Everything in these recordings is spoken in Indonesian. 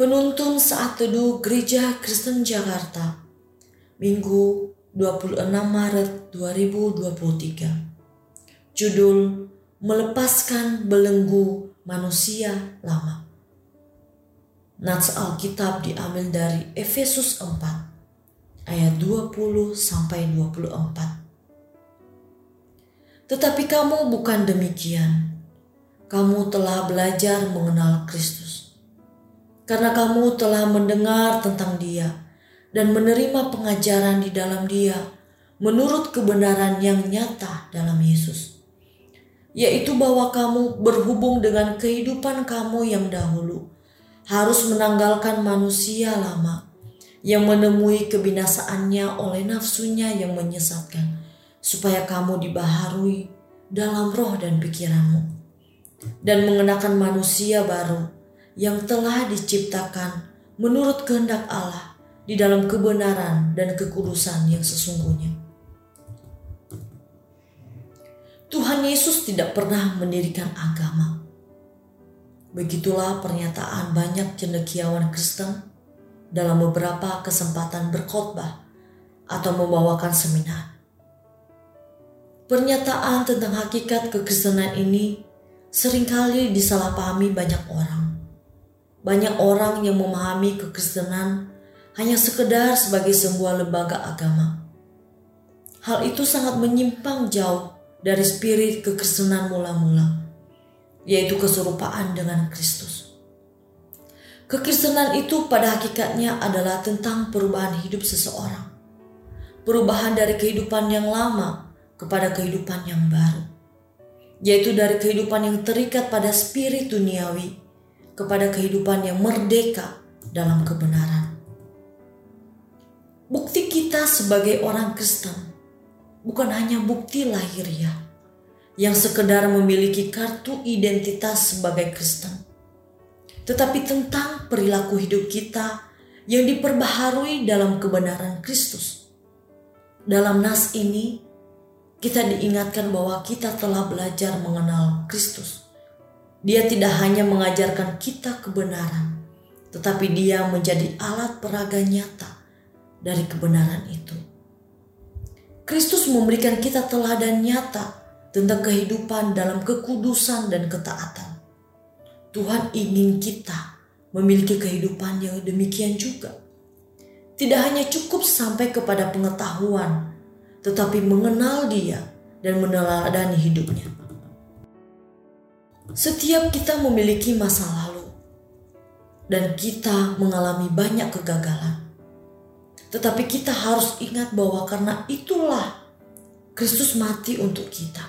Penuntun Saat Teduh Gereja Kristen Jakarta Minggu 26 Maret 2023 Judul Melepaskan Belenggu Manusia Lama. Nats Alkitab diambil dari Efesus 4 ayat 20 sampai 24 Tetapi kamu bukan demikian. Kamu telah belajar mengenal Kristus karena kamu telah mendengar tentang Dia dan menerima pengajaran di dalam Dia menurut kebenaran yang nyata dalam Yesus, yaitu bahwa kamu berhubung dengan kehidupan kamu yang dahulu harus menanggalkan manusia lama yang menemui kebinasaannya oleh nafsunya yang menyesatkan, supaya kamu dibaharui dalam roh dan pikiranmu, dan mengenakan manusia baru yang telah diciptakan menurut kehendak Allah di dalam kebenaran dan kekudusan yang sesungguhnya. Tuhan Yesus tidak pernah mendirikan agama. Begitulah pernyataan banyak cendekiawan Kristen dalam beberapa kesempatan berkhotbah atau membawakan seminar. Pernyataan tentang hakikat kekristenan ini sering kali disalahpahami banyak orang. Banyak orang yang memahami kekristenan hanya sekedar sebagai sebuah lembaga agama. Hal itu sangat menyimpang jauh dari spirit kekristenan mula-mula, yaitu keserupaan dengan Kristus. Kekristenan itu pada hakikatnya adalah tentang perubahan hidup seseorang. Perubahan dari kehidupan yang lama kepada kehidupan yang baru. Yaitu dari kehidupan yang terikat pada spirit duniawi kepada kehidupan yang merdeka dalam kebenaran. Bukti kita sebagai orang Kristen bukan hanya bukti lahiriah yang sekedar memiliki kartu identitas sebagai Kristen, tetapi tentang perilaku hidup kita yang diperbaharui dalam kebenaran Kristus. Dalam nas ini, kita diingatkan bahwa kita telah belajar mengenal Kristus dia tidak hanya mengajarkan kita kebenaran, tetapi dia menjadi alat peraga nyata dari kebenaran itu. Kristus memberikan kita teladan nyata tentang kehidupan dalam kekudusan dan ketaatan. Tuhan ingin kita memiliki kehidupan yang demikian juga. Tidak hanya cukup sampai kepada pengetahuan, tetapi mengenal Dia dan meneladani hidupnya. Setiap kita memiliki masa lalu, dan kita mengalami banyak kegagalan. Tetapi kita harus ingat bahwa karena itulah Kristus mati untuk kita.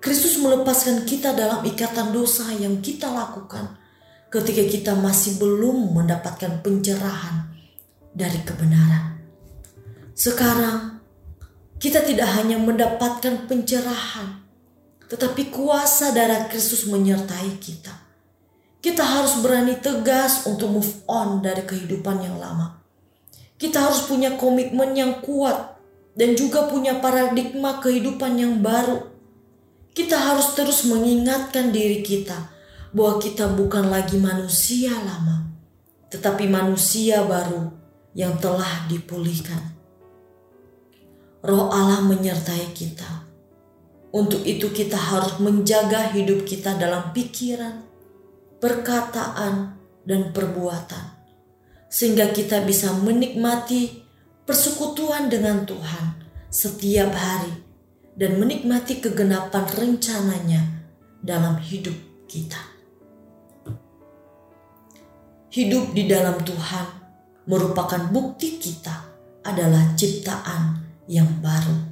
Kristus melepaskan kita dalam ikatan dosa yang kita lakukan ketika kita masih belum mendapatkan pencerahan dari kebenaran. Sekarang, kita tidak hanya mendapatkan pencerahan, tetapi kuasa darah Kristus menyertai kita. Kita harus berani tegas untuk move on dari kehidupan yang lama. Kita harus punya komitmen yang kuat dan juga punya paradigma kehidupan yang baru. Kita harus terus mengingatkan diri kita bahwa kita bukan lagi manusia lama, tetapi manusia baru yang telah dipulihkan. Roh Allah menyertai kita untuk itu kita harus menjaga hidup kita dalam pikiran, perkataan, dan perbuatan. Sehingga kita bisa menikmati persekutuan dengan Tuhan setiap hari dan menikmati kegenapan rencananya dalam hidup kita. Hidup di dalam Tuhan merupakan bukti kita adalah ciptaan yang baru.